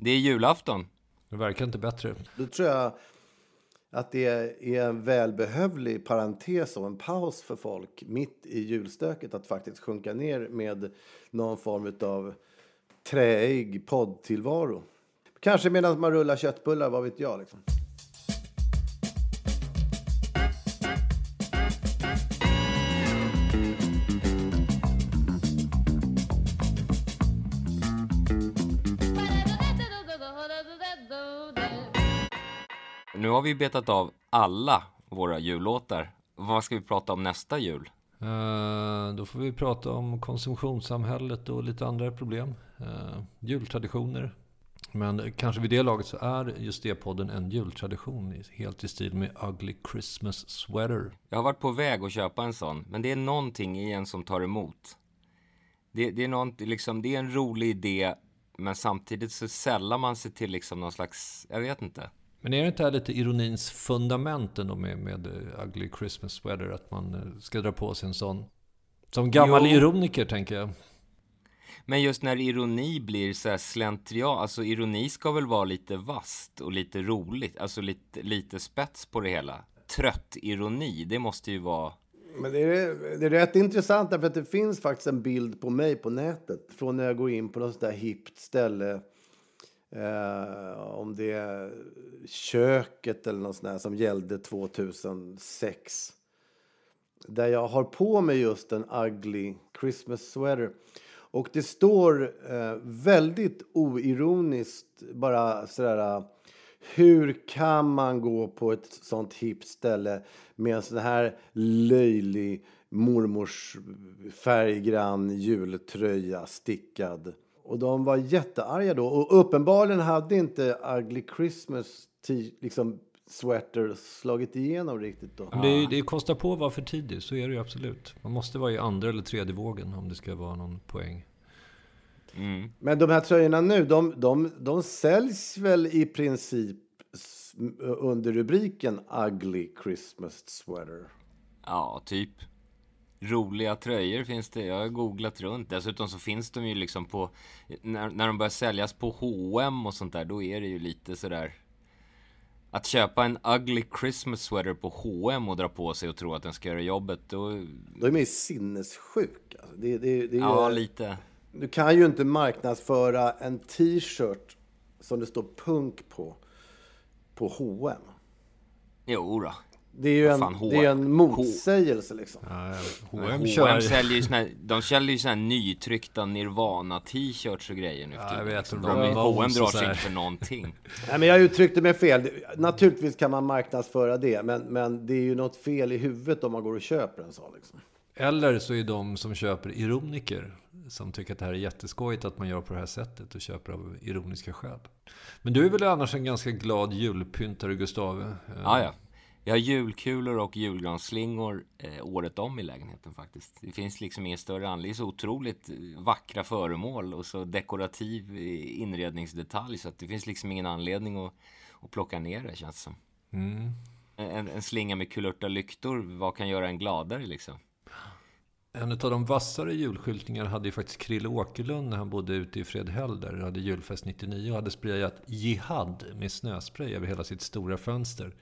Det är julafton. Det verkar inte bättre. Då tror jag att det är en välbehövlig parentes och en paus för folk mitt i julstöket att faktiskt sjunka ner med någon form av träig poddtillvaro. Kanske medan man rullar köttbullar, vad vet jag. Liksom. Vi betat av alla våra jullåtar. Vad ska vi prata om nästa jul? Eh, då får vi prata om konsumtionssamhället och lite andra problem. Eh, jultraditioner. Men kanske vid det laget så är just det podden en jultradition. Helt i stil med Ugly Christmas Sweater. Jag har varit på väg att köpa en sån, men det är någonting i en som tar emot. Det, det, är, nånt, liksom, det är en rolig idé, men samtidigt så sällar man sig till liksom någon slags, jag vet inte. Men är det inte här lite ironins fundament ändå med, med eh, Ugly Christmas Sweater? Att man eh, ska dra på sig en sån. Som gammal Jo. ironiker tänker jag. Men just när ironi blir så här slentrian, alltså ironi ska väl vara lite vast och lite roligt, alltså lite, lite spets på det hela. Trött ironi, det måste ju vara... Men det är, det är rätt intressant därför att det finns faktiskt en bild på mig på nätet från när jag går in på något sånt där hippt ställe. Eh, om det är köket eller något sånt där som gällde 2006. Där jag har på mig just en ugly Christmas sweater. Och det står eh, väldigt oironiskt bara sådär. Eh, hur kan man gå på ett sånt hippt ställe med en sån här löjlig mormors färggrann jultröja stickad? Och de var jättearga då. Och uppenbarligen hade inte Ugly Christmas t- liksom sweater slagit igenom riktigt då. Men det, är- det kostar på att vara för tidig, så är det ju absolut. Man måste vara i andra eller tredje vågen om det ska vara någon poäng. Men de här tröjorna nu, de, de, de säljs väl i princip under rubriken Ugly Christmas sweater? Ja, typ. Roliga tröjor finns det. Jag har googlat runt. Dessutom så finns de ju liksom på... När, när de börjar säljas på H&M och sånt där, då är det ju lite sådär... Att köpa en ugly Christmas sweater på H&M och dra på sig och tro att den ska göra jobbet, då... De är mer sinnessjuka. Alltså. Det, det, det är Ja, ju, lite. du kan ju inte marknadsföra en t-shirt som det står punk på, på H&M. Jo då. Det är ju en, fan, H- det är en motsägelse liksom. H&M H&M säljer ju såna här, de säljer ju såna här nytryckta Nirvana-t-shirts och grejer nu Ja, jag vet, liksom. de, Ramones H&M drar sig inte för någonting. Nej, men jag uttryckte mig fel. Naturligtvis kan man marknadsföra det, men, men det är ju något fel i huvudet om man går och köper en sån. Liksom. Eller så är de som köper ironiker, som tycker att det här är jätteskojigt att man gör på det här sättet och köper av ironiska skäl. Men du är väl annars en ganska glad julpyntare, Gustav? Eh, Ja, ja. Jag har julkulor och julgransslingor eh, året om i lägenheten faktiskt. Det finns liksom ingen större anledning. Det är så otroligt eh, vackra föremål och så dekorativ eh, inredningsdetalj så att det finns liksom ingen anledning att, att plocka ner det känns som. En, en slinga med kulörta lyktor, vad kan göra en gladare liksom? En av de vassare julskyltningarna hade ju faktiskt Krille Åkerlund när han bodde ute i Fredhäll där. hade julfest 99 och hade sprayat Jihad med snöspray över hela sitt stora fönster.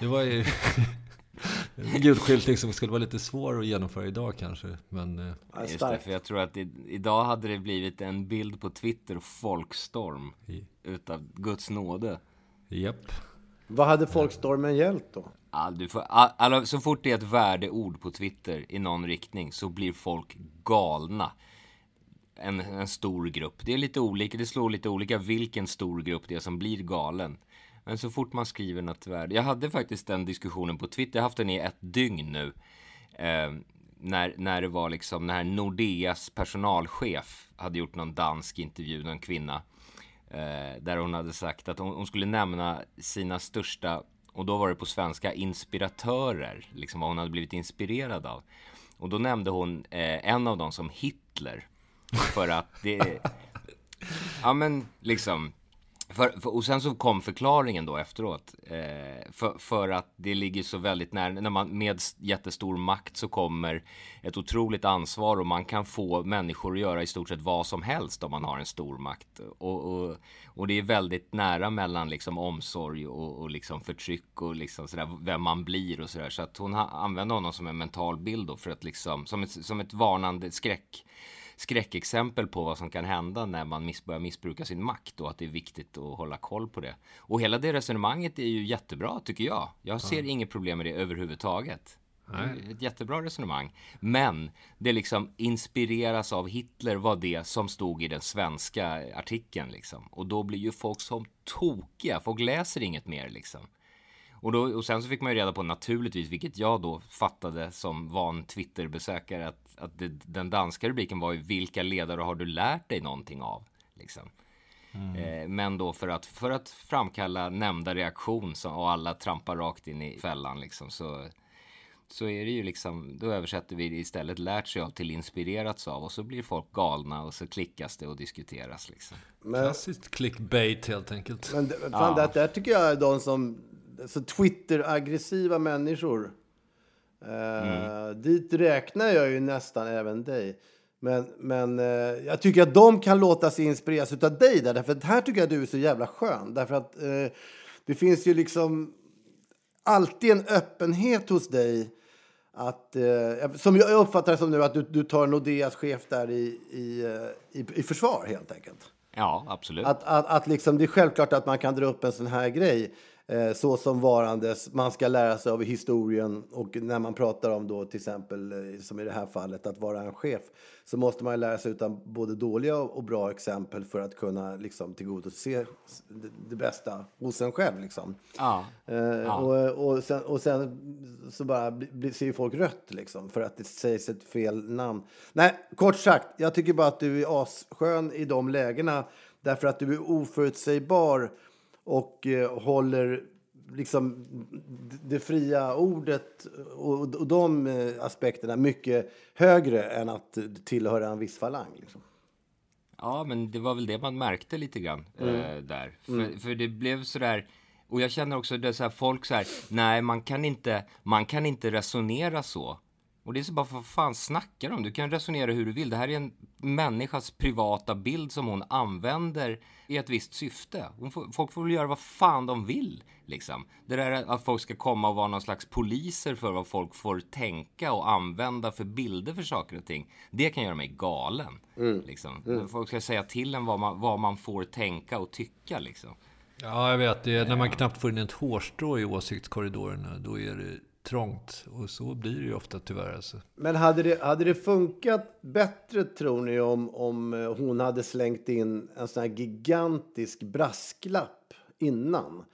Det var ju... En julskyltning som skulle vara lite svår att genomföra idag kanske. Men, eh, Just det, för jag tror att i, idag hade det blivit en bild på Twitter, folkstorm, utav Guds nåde. japp. Vad hade folkstormen gällt då? All, du får, all, alla, så fort det är ett värdeord på Twitter i någon riktning så blir folk galna. En, en stor grupp. Det är lite olika, det slår lite olika vilken stor grupp det är som blir galen. Men så fort man skriver något värde. Jag hade faktiskt den diskussionen på Twitter, jag har haft den i ett dygn nu. Eh, när, när det var liksom när Nordeas personalchef hade gjort någon dansk intervju, någon kvinna. Eh, där hon hade sagt att hon, hon skulle nämna sina största, och då var det på svenska, inspiratörer. Liksom vad hon hade blivit inspirerad av. Och då nämnde hon eh, en av dem som Hitler. För att det... ja men liksom... För, för, och sen så kom förklaringen då efteråt. Eh, för, för att det ligger så väldigt nära. När man med jättestor makt så kommer ett otroligt ansvar och man kan få människor att göra i stort sett vad som helst om man har en stor makt. Och, och, och det är väldigt nära mellan liksom omsorg och, och liksom förtryck och liksom sådär, vem man blir och sådär. Så att hon använde honom som en mental bild då för att liksom, som ett, som ett varnande skräck skräckexempel på vad som kan hända när man miss, börjar missbruka sin makt och att det är viktigt att hålla koll på det. Och hela det resonemanget är ju jättebra tycker jag. Jag ser inget problem med det överhuvudtaget. Det är Ett jättebra resonemang. Men det liksom inspireras av Hitler var det som stod i den svenska artikeln liksom. Och då blir ju folk som tokiga. Folk läser inget mer liksom. Och, då, och sen så fick man ju reda på naturligtvis, vilket jag då fattade som van Twitter-besökare, att, att det, den danska rubriken var ju vilka ledare har du lärt dig någonting av? Liksom. Eh, men då för att, för att framkalla nämnda reaktion så, och alla trampar rakt in i fällan liksom, så, så är det ju liksom, då översätter vi istället lärt sig av till inspirerats av och så blir folk galna och så klickas det och diskuteras liksom. Men, Klassiskt clickbait helt enkelt. men det- fan, det där tycker jag är de som... Så Twitter-aggressiva människor. Eh, Dit räknar jag ju nästan även dig. Men, men eh, jag tycker att de kan låta sig inspireras av dig där. Därför att här tycker jag att du är så jävla skön. Därför att eh, det finns ju liksom alltid en öppenhet hos dig. Att, som jag uppfattar det som nu att du, du tar Nordeas chef där i, i, i, i försvar helt enkelt. Ja, absolut. Att, att, att liksom, det är självklart att man kan dra upp en sån här grej så som varandes. Man ska lära sig av historien och när man pratar om då till exempel eh, som i det här fallet att vara en chef så måste man lära sig utan både dåliga och bra exempel för att kunna liksom tillgodose det, det bästa hos en själv liksom. Ja. Eh, och, och, sen, och sen så bara ser ju folk rött liksom för att det sägs ett fel namn. Nej, kort sagt, jag tycker bara att du är asskön i de lägena därför att du är oförutsägbar och eh, håller liksom det fria ordet och, de eh, aspekterna mycket högre än att tillhöra en viss falang. Liksom. Ja, men det var väl det man märkte lite grann eh, där. För, för det blev sådär, och jag känner också det så här, folk så här, nej man kan inte, man kan inte resonera så. Och det är så bara, vad fan snackar de om? Du kan resonera hur du vill. Det här är en människas privata bild som hon använder i ett visst syfte. Hon får, folk får väl göra vad fan de vill, liksom. Det där att folk ska komma och vara någon slags poliser för vad folk får tänka och använda för bilder för saker och ting. Det kan göra mig galen, liksom. Folk ska säga till en vad man, vad man får tänka och tycka, liksom. Ja, jag vet. Det är, när man knappt får in ett hårstrå i åsiktskorridorerna, då är det trångt. Och så blir det ju ofta tyvärr. Alltså. Men hade det, hade det funkat bättre, tror ni, om, om eh, hon hade slängt in en sån här gigantisk brasklapp innan?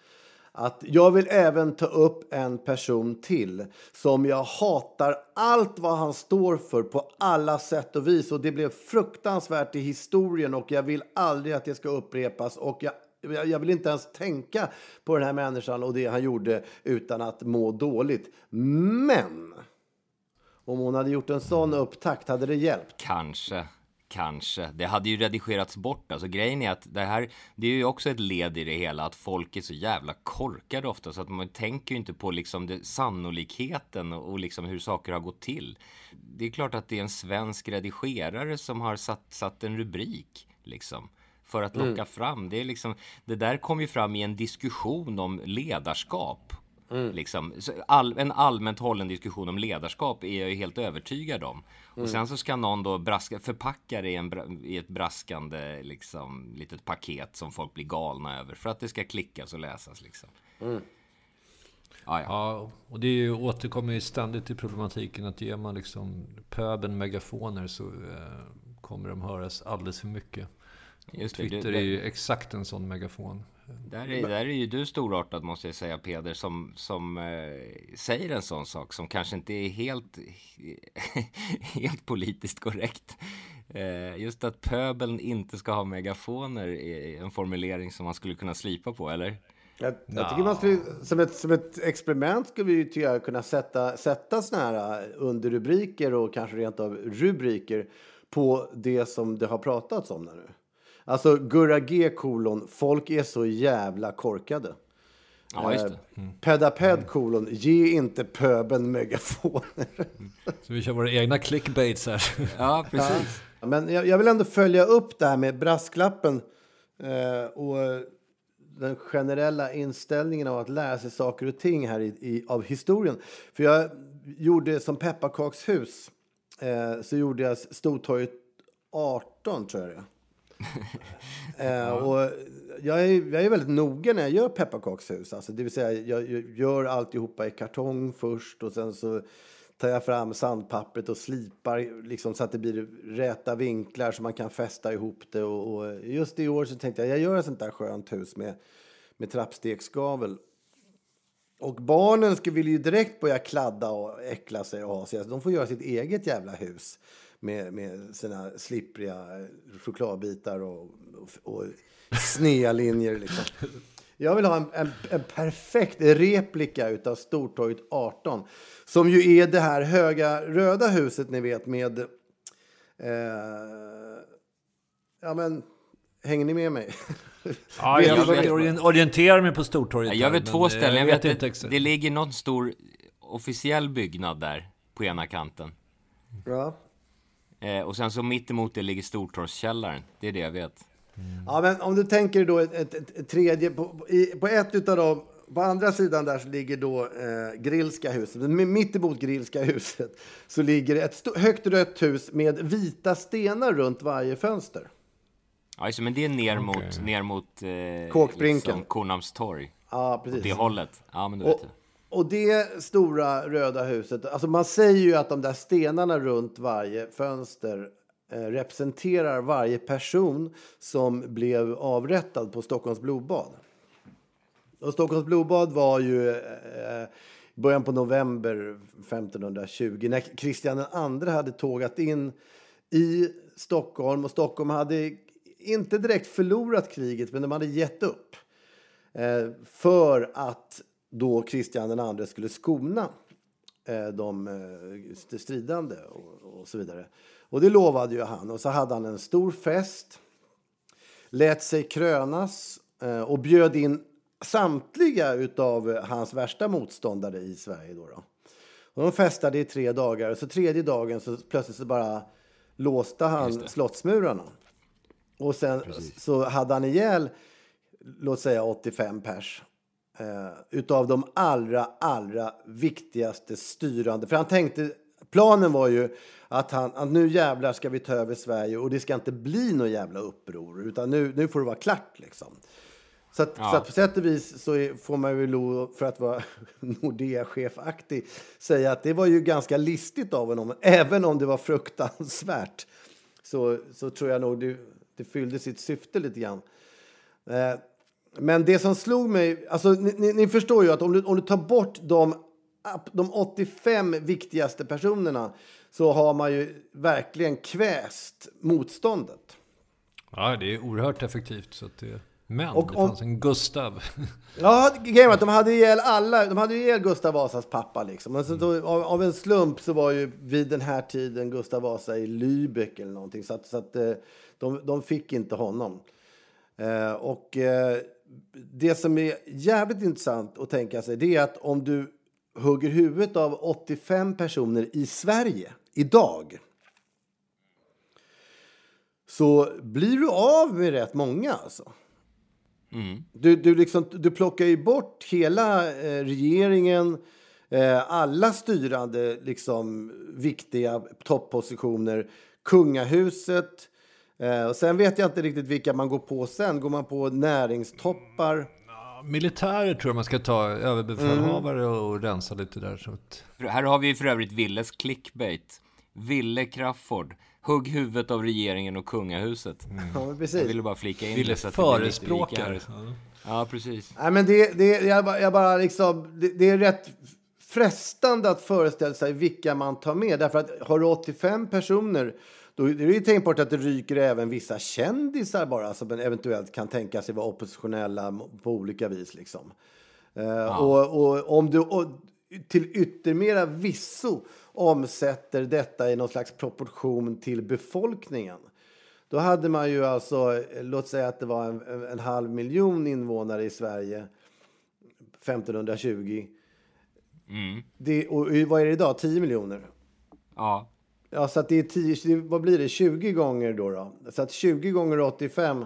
Att jag vill även ta upp en person till som jag hatar allt vad han står för på alla sätt och vis. Och det blev fruktansvärt i historien och jag vill aldrig att det ska upprepas. Och jag jag jag vill inte ens tänka på den här människan och det han gjorde utan att må dåligt. Men om hon hade gjort en sån upptakt, hade det hjälpt? Kanske, kanske. Det hade ju redigerats bort. Alltså grejen är att det här, det är ju också ett led i det hela att folk är så jävla korkade ofta så att man tänker ju inte på liksom det, sannolikheten och, och liksom hur saker har gått till. Det är klart att det är en svensk redigerare som har satt, satt en rubrik liksom. För att locka fram. Det, är liksom, det där kom ju fram i en diskussion om ledarskap. Mm. Liksom. All, en allmänt hållen diskussion om ledarskap är jag ju helt övertygad om. Mm. Och sen så ska någon då braska, förpacka det i, en, i ett braskande liksom, litet paket som folk blir galna över för att det ska klickas och läsas. Liksom. Mm. Ah, ja. ja, och det är ju, återkommer ju ständigt till problematiken att ger man liksom pöben megafoner så eh, kommer de höras alldeles för mycket. Just det, Twitter det, är ju exakt en sån megafon. Där är, där är ju du storartad måste jag säga Peder som, som eh, säger en sån sak som kanske inte är helt, helt politiskt korrekt. Eh, just att pöbeln inte ska ha megafoner är en formulering som man skulle kunna slipa på, eller? Jag, jag tycker man skulle, som ett, som ett experiment skulle vi tycker kunna sätta, sätta såna här underrubriker och kanske rent av rubriker på det som det har pratats om nu. Alltså Gurra G kolon, folk är så jävla korkade. Ja, just det. Mm. Pedaped kolon, ge inte pöben megafoner. Så vi kör våra egna clickbaits här. Ja, precis. Ja, men jag, jag, vill ändå följa upp det här med brasklappen eh, och den generella inställningen av att lära sig saker och ting här i, i av historien. För jag gjorde som pepparkakshus eh, så gjorde jag Stortorget 18 tror jag det eh, och jag, är, jag är väldigt noga när jag gör pepparkakshus. Alltså, det vill säga, jag, jag gör alltihopa i kartong först och sen så tar jag fram sandpappret och slipar liksom, så att det blir räta vinklar så man kan fästa ihop det. Och, och just i år så tänkte jag jag gör ett sånt där skönt hus med, med trappstegsgavel. Och barnen vill ju direkt börja kladda och äckla sig och ha sig. Alltså, de får göra sitt eget jävla hus med, med sina slippriga chokladbitar och, och, och sneda linjer. Liksom. Jag vill ha en, en, en perfekt replika av Stortorget 18 som ju är det här höga röda huset ni vet med... Eh, ja, men... Hänger ni med mig? Ja, jag, jag orienterar mig på Stortorget. Jag vet två ställen. Jag vet, vet inte det, det ligger någon stor officiell byggnad där på ena kanten. Ja. Eh, och sen så mitt emot det ligger Stortorgskällaren. Det är det jag vet. Mm. Ja, men om du tänker då ett, ett, ett tredje, på, i, på ett utav dem, på andra sidan där så ligger då eh, Grillska huset. Mitt emot Grillska huset så ligger ett högt rött hus med vita stenar runt varje fönster. Ja, just, men det är ner okay. mot, ner mot eh, Kåkbrinken. Liksom Kornhamnstorg. Ja, precis. Åt det hållet. Ja, men du vet och, och det stora röda huset, alltså man säger ju att de där stenarna runt varje fönster eh, representerar varje person som blev avrättad på Stockholms blodbad. Och Stockholms blodbad var ju eh, början på november 1520 när Kristian II hade tågat in i Stockholm och Stockholm hade inte direkt förlorat kriget men de hade gett upp eh, för att då Kristian II skulle skona eh, de eh, stridande och, så vidare. Och det lovade ju han. Och så hade han en stor fest, lät sig krönas eh, och bjöd in samtliga av hans värsta motståndare i Sverige. Då, då. Och de festade i tre dagar. Och så tredje dagen så plötsligt så bara låste han slottsmurarna. Och sen Precis. så hade han ihjäl, låt säga 85 pers eh, utav de allra, allra viktigaste styrande. För han tänkte, planen var ju att, han, att nu jävlar ska vi ta över Sverige och det ska inte bli något jävla uppror, utan nu, nu får det vara klart liksom. Så, att, ja. så att på sätt och vis så får man ju, för att vara Nordea-chefaktig, säga att det var ju ganska listigt av honom, även om det var fruktansvärt. Så, så tror jag nog det, det fyllde sitt syfte lite grann. Eh, men det som slog mig, alltså ni, ni förstår ju att om du, om du tar bort de, de 85 viktigaste personerna så har man ju verkligen kväst motståndet. Ja, det är oerhört effektivt. Så att det... Men och det fanns en Gustav. Ja, grejen var att de hade ihjäl alla. De hade ihjäl Gustav Vasas pappa liksom. Men så då, av, av, en slump så var ju vid den här tiden Gustav Vasa i Lübeck eller någonting. Så att, så att eh, de, de fick inte honom. Eh, och eh, det som är jävligt intressant att tänka sig det är att om du hugger huvudet av 85 personer i Sverige idag så blir du av med rätt många. Alltså. Mm. Du, du, liksom, du plockar ju bort hela eh, regeringen, eh, alla styrande liksom, viktiga toppositioner, kungahuset. Eh, och sen vet jag inte riktigt vilka man går på sen. Går man på näringstoppar? Militärer tror jag man ska ta, överbefälhavare och rensa lite där. Så att... Här har vi för övrigt Willes clickbait. Ville Crafoord. Hugg huvudet av regeringen och kungahuset. Ja, men Jag precis. ville bara flika in Ville förespråkar. Ja, precis. Nej, men det, det, jag, bara- jag bara liksom, det, det är rätt frestande att föreställa sig vilka man tar med. Därför att har du 85 personer då är det tänkbart att det ryker även vissa kändisar bara som eventuellt kan tänka sig vara oppositionella på olika vis. Liksom. Eh, och, och om du och, till yttermera visso omsätter detta i någon slags proportion till befolkningen då hade man ju alltså, låt säga att det var en, en halv miljon invånare i Sverige 1520. Det, och vad är det idag? 10 miljoner? Ja, Ja, så att det är 10, det- vad blir det? 20 gånger då? då? Så att 20 gånger 85,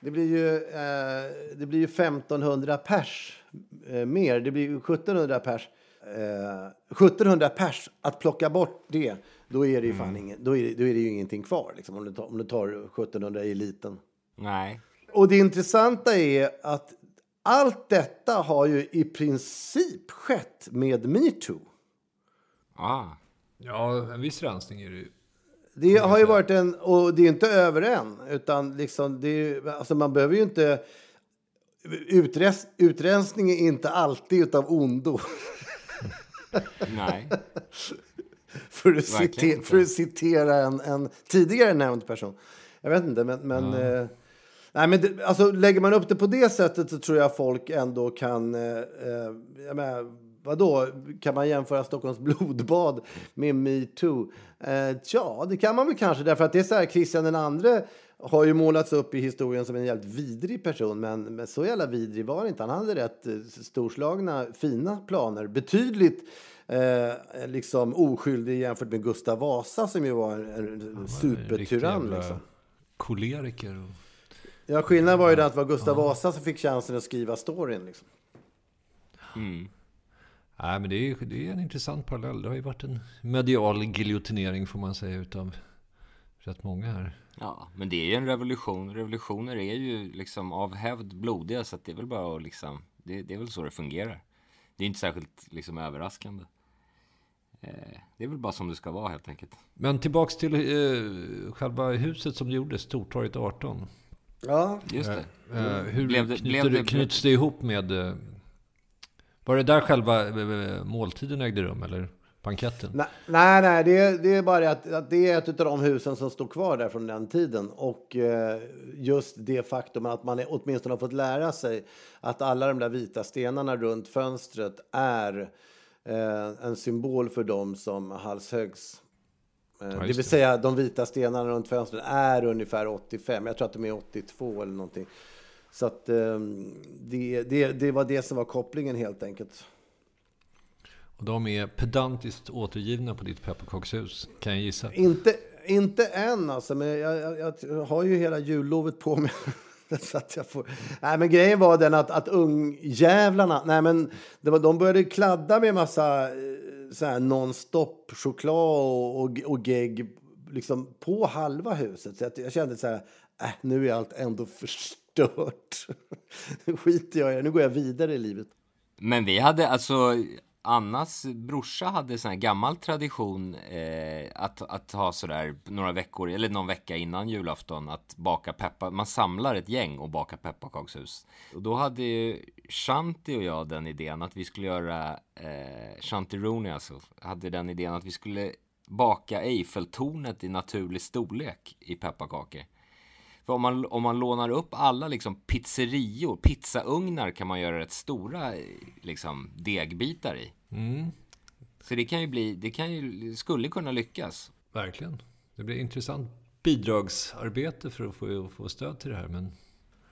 det blir ju, eh, det blir ju 1500 pers eh, mer. Det blir ju 1700 pers. Eh, 1700 pers, att plocka bort det, då är det ju fan ingen, då är det, då är det ju ingenting kvar liksom, om, du tar, om du tar 1700 i eliten. nej. Och det intressanta är att allt detta har ju i princip skett med metoo. Ah. Ja, en viss rensning är det ju. Det har ju varit en, och det är inte över än, utan liksom det är, alltså man behöver ju inte, utrens, utrensning är inte alltid utav ondo. Nej. För att, citera, för att citera en, en tidigare nämnd person. Jag vet inte, men... men eh, nej, men det, alltså, lägger man upp det på det sättet så tror jag folk ändå kan... Eh, eh, jag menar, vadå? Kan man jämföra Stockholms blodbad med metoo? Eh, ja, det kan man väl kanske. Därför att det är så här, Christian den andre har ju målats upp i historien som en jävligt vidrig person. Men, men så jävla vidrig var det inte. Han hade rätt eh, storslagna, fina planer. Betydligt eh, liksom oskyldig jämfört med Gustav Vasa som ju var en, en supertyrann. Liksom. Koleriker. Och... Ja, skillnaden var ju den att det var Gustav Vasa som fick chansen att skriva storyn. Liksom. Mm. Nej, men det är, det är en intressant parallell. Det har ju varit en medial giljotinering får man säga utav rätt många här. Ja, men det är ju en revolution. Revolutioner är ju liksom av hävd blodiga så att det är väl bara att liksom, det, det är väl så det fungerar. Det är inte särskilt liksom överraskande. Eh, det är väl bara som det ska vara helt enkelt. Men tillbaks till eh, själva huset som gjordes, Stortorget 18. Ja, Just det. Eh, hur Blev det- knyter, blev det- knyts det ihop med... Eh, var det där själva måltiden ägde rum, eller banketten? Nej, nej, nej det, är, det är bara det att, att det är ett av de husen som står kvar där från den tiden. Och eh, just det faktum att man är, åtminstone har fått lära sig att alla de där vita stenarna runt fönstret är eh, en symbol för dem som halshögs. Eh, det vill det. säga de vita stenarna runt fönstret är ungefär 85. Jag tror att de är 82 eller någonting. Så att eh, det, det, det var det som var kopplingen helt enkelt. Och de är pedantiskt återgivna på ditt pepparkakshus, kan jag gissa. Inte, inte än alltså, men jag, jag, jag har ju hela jullovet på mig. så att jag får... Nej, men grejen var den att, att ungjävlarna, nej men det var, de började kladda med massa eh, så här non-stop choklad och, och, och gegg liksom på halva huset. Så jag, jag kände så här, äh, nu är allt ändå förstört. nu skiter jag i det, nu går jag vidare i livet. Men vi hade alltså Annas brorsa hade sån här gammal tradition eh, att, att ha sådär några veckor eller någon vecka innan julafton att baka peppar. Man samlar ett gäng och bakar pepparkakshus. Och då hade ju Shanti och jag den idén att vi skulle göra eh, Shanti Rooney alltså hade den idén att vi skulle baka Eiffeltornet i naturlig storlek i pepparkakor. För om man, om man lånar upp alla liksom pizzerior, pizzaugnar kan man göra rätt stora eh, liksom, degbitar i. Så det kan ju bli, det kan ju, skulle kunna lyckas. Verkligen. Det blir intressant bidragsarbete för att få, få stöd till det här. Men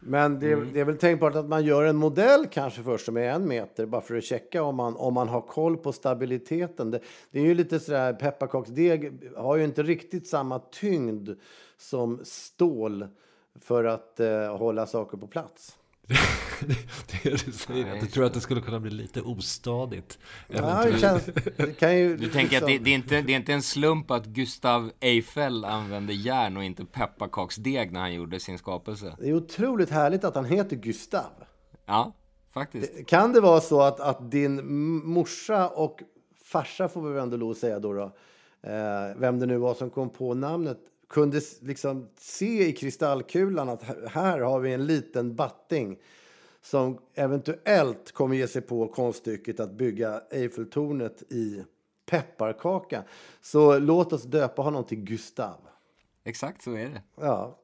Men det, det är väl tänkbart att man gör en modell kanske först som är en meter bara för att checka om man, om man har koll på stabiliteten. Det, det är ju lite sådär, pepparkaksdeg har ju inte riktigt samma tyngd som stål. för att eh, hålla saker på plats. Det du säger, att du tror att det skulle kunna bli lite ostadigt. Ja, det känns, det kan ju, Du tänker att det, det, är inte, det är inte en slump att Gustav Eiffel använde järn och inte pepparkaksdeg när han gjorde sin skapelse? Det är otroligt härligt att han heter Gustav. Ja, faktiskt. Kan det vara så att, att din morsa och farsa, får vi ändå lov att säga då, då eh, vem det nu var som kom på namnet, kunde liksom se i kristallkulan att här- här har vi en liten batting som eventuellt kommer ge sig på konststycket att bygga Eiffeltornet i pepparkaka. Så låt oss döpa honom till Gustav. Exakt så är det. Ja.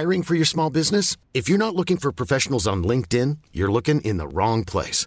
Hiring for your small business? If you're not looking for professionals on LinkedIn, you're looking in the wrong place.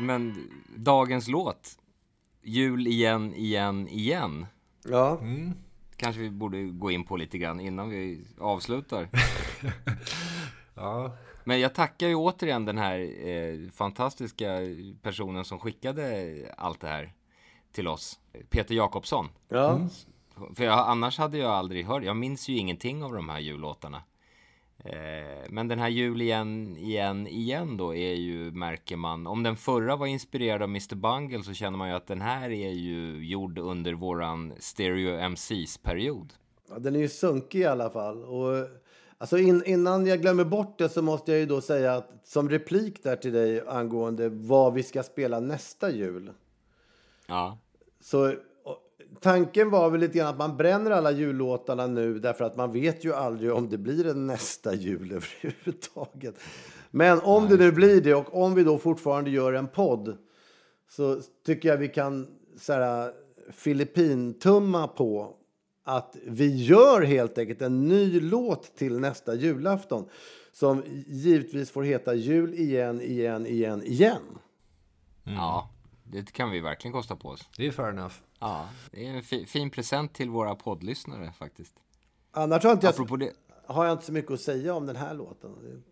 Men dagens låt, Jul igen, igen, igen. Ja. Kanske vi borde gå in på lite grann innan vi avslutar. Ja, Men jag tackar ju återigen den här eh, fantastiska personen som skickade allt det här till oss. Peter Jakobsson. ja. För jag, annars hade jag aldrig hört, jag minns ju ingenting av de här jullåtarna. Eh, men den här jul igen, igen, igen då är ju, märker man, om den förra var inspirerad av Mr Bungle så känner man ju att den här är ju gjord under våran Stereo MCs-period. Ja, den är ju sunkig i alla fall. Och, alltså in, innan jag glömmer bort det så måste jag ju då säga att som replik där till dig angående vad vi ska spela nästa jul. Ja, Så tanken var väl lite grann att man bränner alla jullåtarna nu därför att man vet ju aldrig om det blir en nästa jul överhuvudtaget. Men om det nu blir det och om vi då fortfarande gör en podd så tycker jag vi kan så här, Filippintumma på att vi gör helt enkelt en ny låt till nästa julafton som givetvis får heta Jul igen, igen, igen, igen. ja, det kan vi verkligen kosta på oss. det är fair enough. Ja, det är en fi, fin present till våra poddlyssnare faktiskt. Annars har inte jag, det, har jag inte så mycket att säga om den här låten.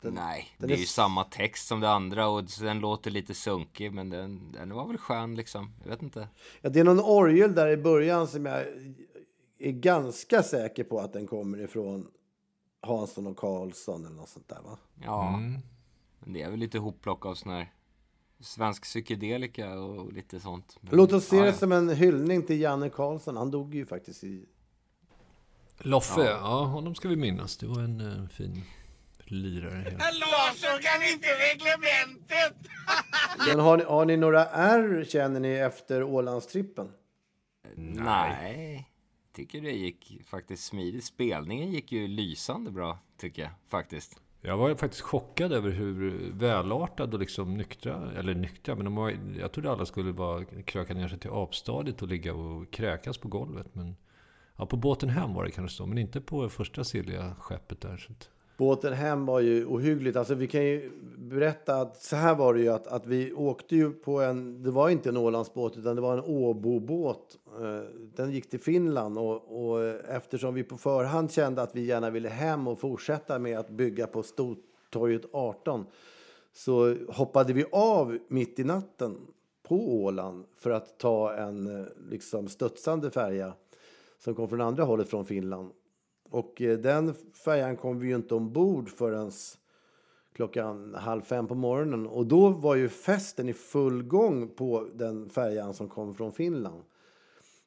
Den- Nej, den det är är ju samma text som det andra och den låter lite sunkig men den, den var väl skön liksom. Jag vet inte. Ja, det är någon orgel där i början som jag är ganska säker på att den kommer ifrån Hansson och Karlsson eller något sånt där va? Ja, men det är väl lite hopplock av sån här svensk psykedelika och lite sånt. Men, Låt oss se ja, det ja. som en hyllning till Janne Karlsson. Han dog ju faktiskt i... Loffe, ja. honom ska vi minnas. Det var en eh, fin lirare. Men har ni, har ni några R känner ni efter Ålandstrippen? Nej, tycker det gick faktiskt smidigt. Spelningen gick ju lysande bra, tycker jag faktiskt. Jag var faktiskt chockad över hur välartad och liksom nyktra, eller nyktra, men de var, jag trodde alla skulle bara kröka ner sig till apstadiet och ligga och kräkas på golvet. Men ja, på båten hem var det kanske så, men inte på första silliga skeppet där. Så att, Båten hem var ju ohyggligt. Alltså vi kan ju berätta att så här var det ju att, att vi åkte ju på en, det var inte en Ålandsbåt utan det var en Åbobåt eh, Den gick till Finland och, och eftersom vi på förhand kände att vi gärna ville hem och fortsätta med att bygga på Stortorget 18 så hoppade vi av mitt i natten på Åland för att ta en eh, liksom studsande färja som kom från andra hållet från Finland. Och eh, den färjan kom vi ju inte ombord förrän klockan halv fem på morgonen. Och då var ju festen i full gång på den färjan som kom från Finland.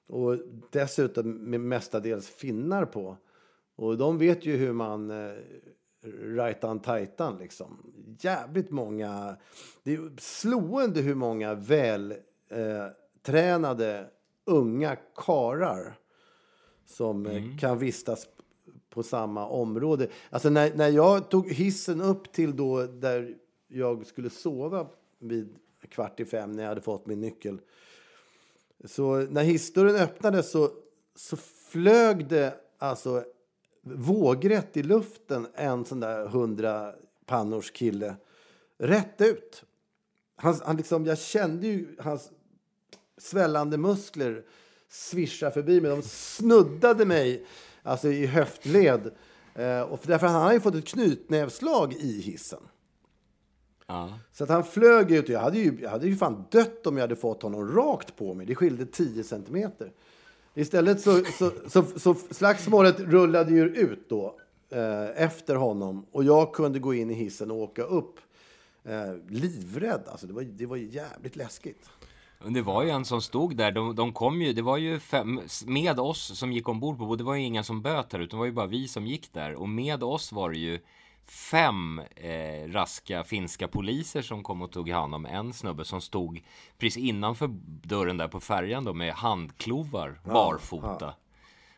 Och dessutom med mestadels finnar på. Och de vet ju hur man eh, rajtan tajtan liksom. Jävligt många. Det är slående hur många väl eh, unga karar som eh, kan vistas på samma område. Alltså när, när jag tog hissen upp till då där jag skulle sova vid kvart i fem när jag hade fått min nyckel. Så när hissdörren öppnades så, så flög det alltså vågrätt i luften en sån där hundra pannors kille rätt ut. Han, han liksom, jag kände ju hans svällande muskler svischa förbi mig. De snuddade mig alltså i höftled. Eh, och för därför han hade ju fått ett knytnävslag i hissen. Ja. Så att han flög ut. Jag hade, ju, jag hade ju fan dött om jag hade fått honom rakt på mig. Det skilde 10 centimeter. Istället så, så, så, så slagsmålet rullade ju ut då eh, efter honom. Och jag kunde gå in i hissen och åka upp. Eh, livrädd. Alltså det var, det var jävligt läskigt. Men Det var ju en som stod där, de, de kom ju, det var ju fem, med oss som gick ombord på, det var ju ingen som böt här utan det var ju bara vi som gick där. Och med oss var det ju fem eh, raska finska poliser som kom och tog hand om en snubbe som stod precis innanför dörren där på färjan då med handklovar barfota.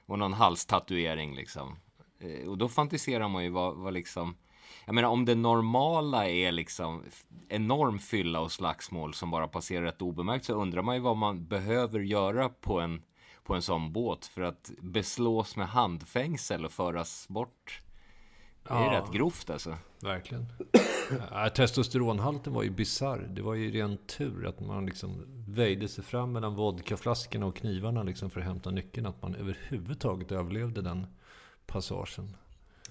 Och någon halstatuering liksom. Eh, och då fantiserar man ju vad, vad liksom jag menar om det normala är liksom enorm fylla och slagsmål som bara passerar rätt obemärkt så undrar man ju vad man behöver göra på en, på en sån båt för att beslås med handfängsel och föras bort. Det är Ja. rätt grovt alltså. Verkligen. Testosteronhalten var ju bizarr. Det var ju ren tur att man liksom väjde sig fram mellan vodkaflaskorna och knivarna liksom för att hämta nyckeln. Att man överhuvudtaget överlevde den passagen.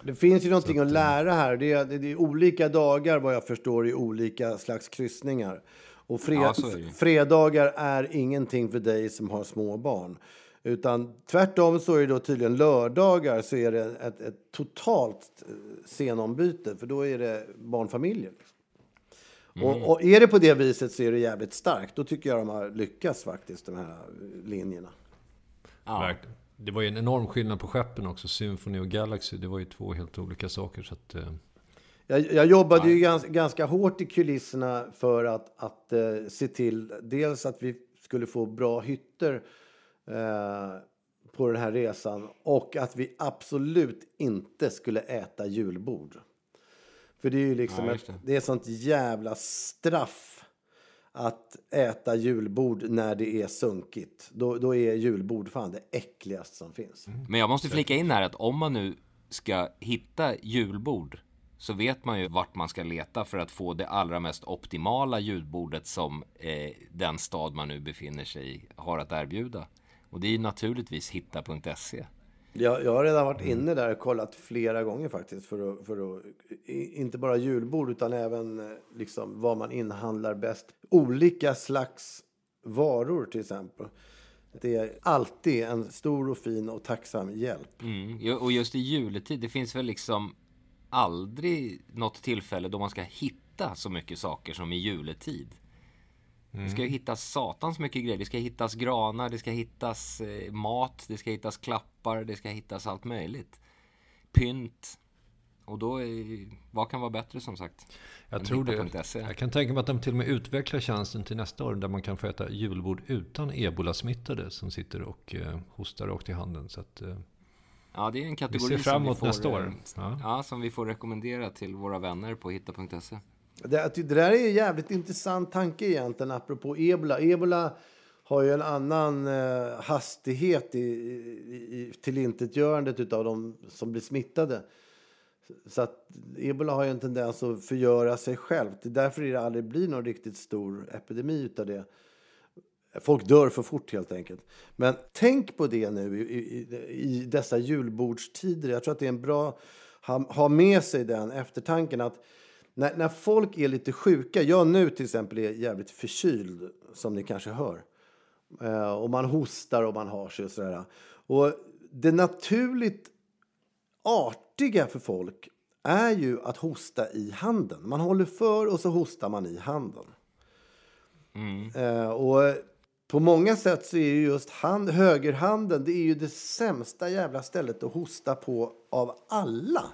Det finns ju någonting att, att lära här. Det är, det är olika dagar vad jag förstår i olika slags kryssningar. Och fred, Ja, är fredagar är ingenting för dig som har små barn. Utan tvärtom så är det då tydligen lördagar så är det ett, ett totalt eh, scenombyte. För då är det barnfamiljer. Mm. Och, och är det på det viset så är det jävligt starkt. Då tycker jag de har lyckats faktiskt, de här eh, linjerna. Ja. Verkligen. Det var ju en enorm skillnad på skeppen också. Symphony och Galaxy. Det var ju två helt olika saker. Så att, eh, Jag, jag jobbade ju ganska, ganska hårt i kulisserna för att, att eh, se till dels att vi skulle få bra hytter eh, på den här resan och att vi absolut inte skulle äta julbord. För det är ju liksom Ja, ett, det. det är sånt jävla straff att äta julbord när det är sunkigt. Då, då är julbord fan det äckligaste som finns. Mm. Men jag måste flika in här att om man nu ska hitta julbord så vet man ju vart man ska leta för att få det allra mest optimala julbordet som eh, den stad man nu befinner sig i har att erbjuda. Och det är ju naturligtvis hitta.se. Jag, jag har redan varit inne där och kollat flera gånger faktiskt. För att, för att, inte bara julbord utan även eh, liksom, vad man inhandlar bäst. Olika slags varor till exempel. Det är alltid en stor och fin och tacksam hjälp. Mm. Och just i juletid, det finns väl liksom aldrig något tillfälle då man ska hitta så mycket saker som i juletid. Det ska ju hittas satans mycket grejer. Det ska hittas granar, det ska hittas eh, mat, det ska hittas klappar, det ska hittas allt möjligt. Pynt. Och då, är, vad kan vara bättre som sagt? jag tror det. hitta.se? Jag kan tänka mig att de till och med utvecklar tjänsten till nästa år. Där man kan få äta julbord utan ebola-smittade som sitter och eh, hostar rakt i handen. Så att, eh, Ja, det är en vi kategori ser fram vi emot nästa eh, år. Ja. Ja. som vi får rekommendera till våra vänner på hitta.se. Det, det där är en jävligt intressant tanke egentligen apropå ebola. Ebola har ju en annan eh, hastighet i, i, i tillintetgörandet av de som blir smittade. Så att ebola har ju en tendens att förgöra sig själv. Det är därför det aldrig blir någon riktigt stor epidemi utav det. Folk dör för fort helt enkelt. Men tänk på det nu i, i, i dessa julbordstider. Jag tror att det är en bra ha, ha med sig den eftertanken att när, när folk är lite sjuka, jag nu till exempel är jävligt förkyld som ni kanske hör. Eh, och man hostar och man har sig och sådär. Och det naturligt artiga för folk är ju att hosta i handen. Man håller för och så hostar man i handen. Eh, och på många sätt så är ju just hand, högerhanden det är ju det sämsta jävla stället att hosta på av alla.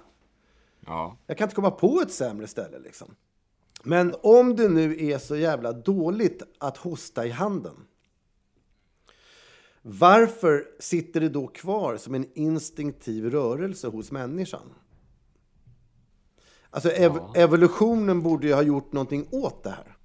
Ja. Jag kan inte komma på ett sämre ställe liksom. Men om det nu är så jävla dåligt att hosta i handen. Varför sitter det då kvar som en instinktiv rörelse hos människan? Alltså ev evolutionen borde ju ha gjort någonting åt det här.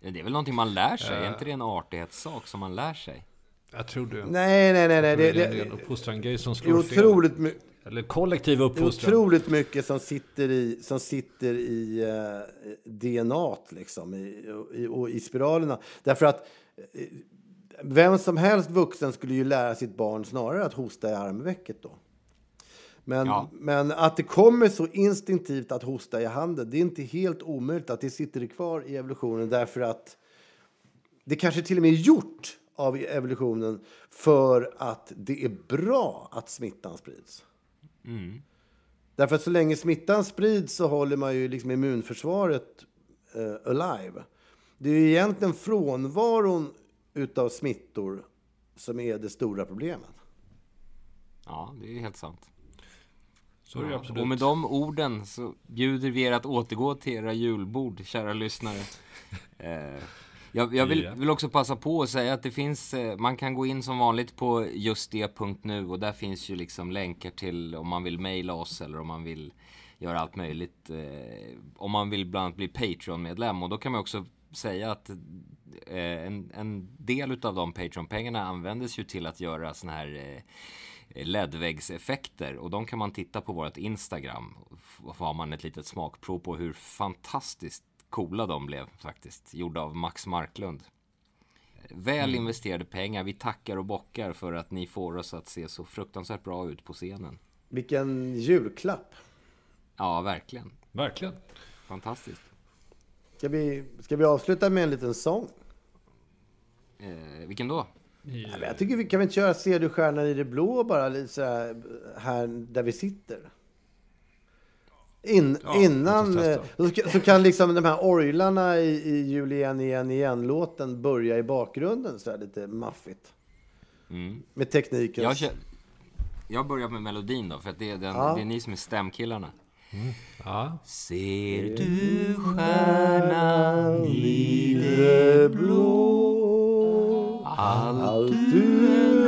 Det är väl någonting man lär sig? Är inte det en artighetssak som man lär sig? Jag tror det. Nej, nej, nej. nej det, det, är en uppfostran-grej som det slår är fel. otroligt mycket. Eller kollektiv Det är uppfostran. otroligt mycket som sitter i, som sitter i eh, DNA liksom, i, i, och i spiralerna. Därför att eh, vem som helst vuxen skulle ju lära sitt barn snarare att hosta i armvecket då. Men, Ja. men att det kommer så instinktivt att hosta i handen, det är inte helt omöjligt att det sitter kvar i evolutionen därför att det kanske till och med är gjort av evolutionen för att det är bra att smittan sprids. Därför att så länge smittan sprids så håller man ju liksom immunförsvaret eh, alive. Det är ju egentligen frånvaron utav smittor som är det stora problemet. Ja, det är helt sant. Så är det Ja, absolut. Och med de orden så bjuder vi er att återgå till era julbord, kära lyssnare. Eh, jag jag vill, vill också passa på att säga att det finns, eh, man kan gå in som vanligt på just det.nu och där finns ju liksom länkar till om man vill mejla oss eller om man vill göra allt möjligt. Eh, om man vill bland annat bli Patreon-medlem och då kan man också säga att en, en del utav de Patreon-pengarna användes ju till att göra såna här eh, LED-väggseffekter och de kan man titta på vårt Instagram. Och får har man ett litet smakprov på hur fantastiskt coola de blev faktiskt. Gjorda av Max Marklund. Väl investerade pengar. Vi tackar och bockar för att ni får oss att se så fruktansvärt bra ut på scenen. Vilken julklapp! Ja, verkligen. Verkligen. Fantastiskt. Ska vi, ska vi avsluta med en liten sång? Eh, vilken då? Ja, Jag tycker vi kan vi inte köra Ser du stjärnan i det blå bara lite här, här där vi sitter? In, Ja, innan, eh, så, så kan liksom de här orglarna i, i Jul igen, igen, igen-låten börja i bakgrunden så här lite maffigt. Med tekniken. Jag, jag börjar med melodin då, för att det är, den, Ja. det är ni som är stämkillarna. Ja. Ser du stjärnan i det blå Allt du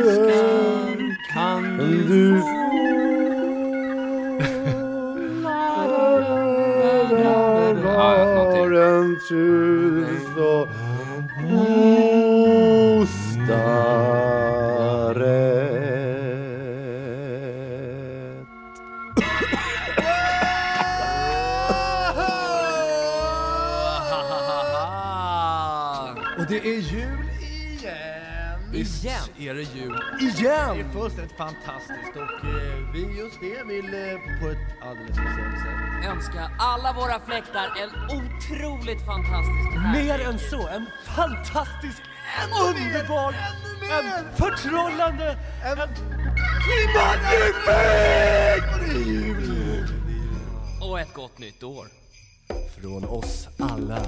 önskar kan du få. Var en tjus och ostarätt. Och det är jul igen! Igen? är det jul igen! Det är fullständigt fantastiskt och eh, vi just det vill eh, på ett alldeles speciellt sätt önska alla våra fläktar en otroligt fantastisk helg. Mer än så, en fantastisk, en underbar, en förtrollande, en magnifik! Och ett gott nytt år. Från oss alla.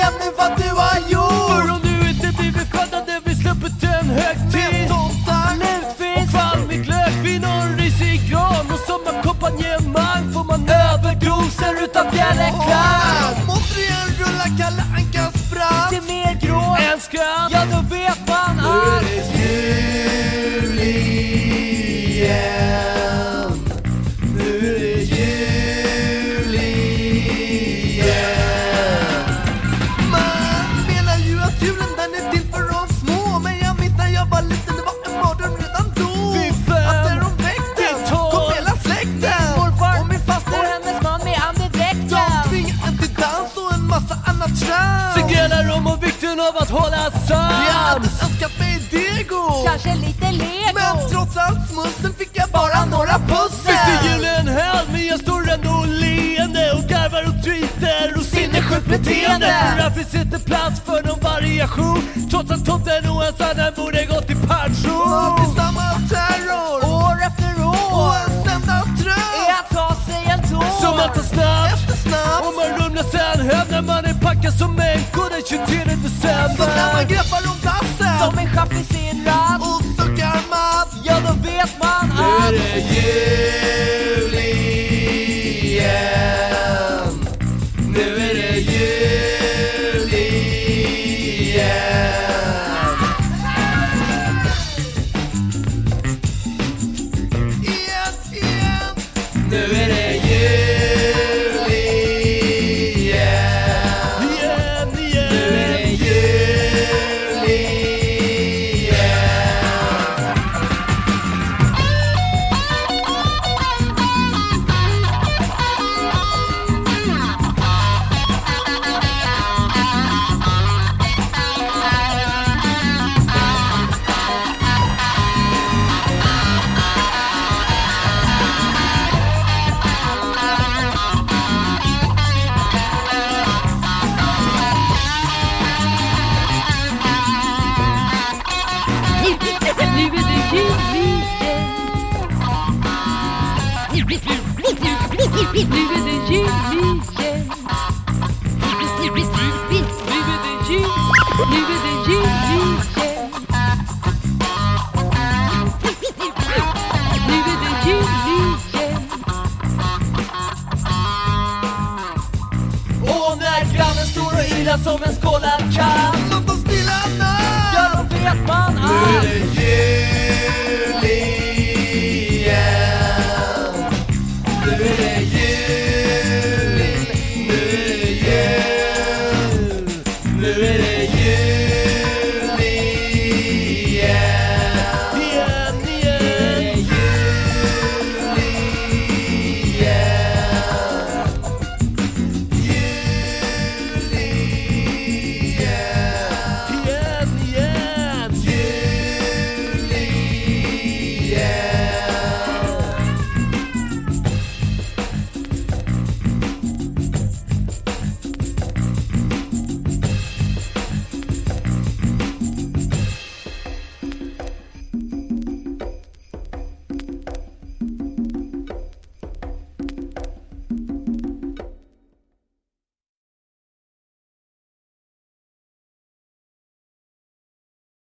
Se nu vad du har gjort! För om du inte blivit född hade vi sluppit en högtid! Med tomtar, lutfisk och kvalmig glögg vid någon risig gran och som ackompanjemang får man överdoser utav bjällerklang! Återigen rullar Kalle Ankas brand! Till mer grå än skratt, beteende. Här finns inte plats för någon variation. Trots att tomten och hans annan borde gått i pension. Det är samma terror. År efter år. Och ens enda tröst. Är att ta sig en tår Som man tar snabbt. Eftersnabbt och man rumlar sen hem när man är packad som änko den 23 december. Så när man greppar om dassen Som en schack i sin Och när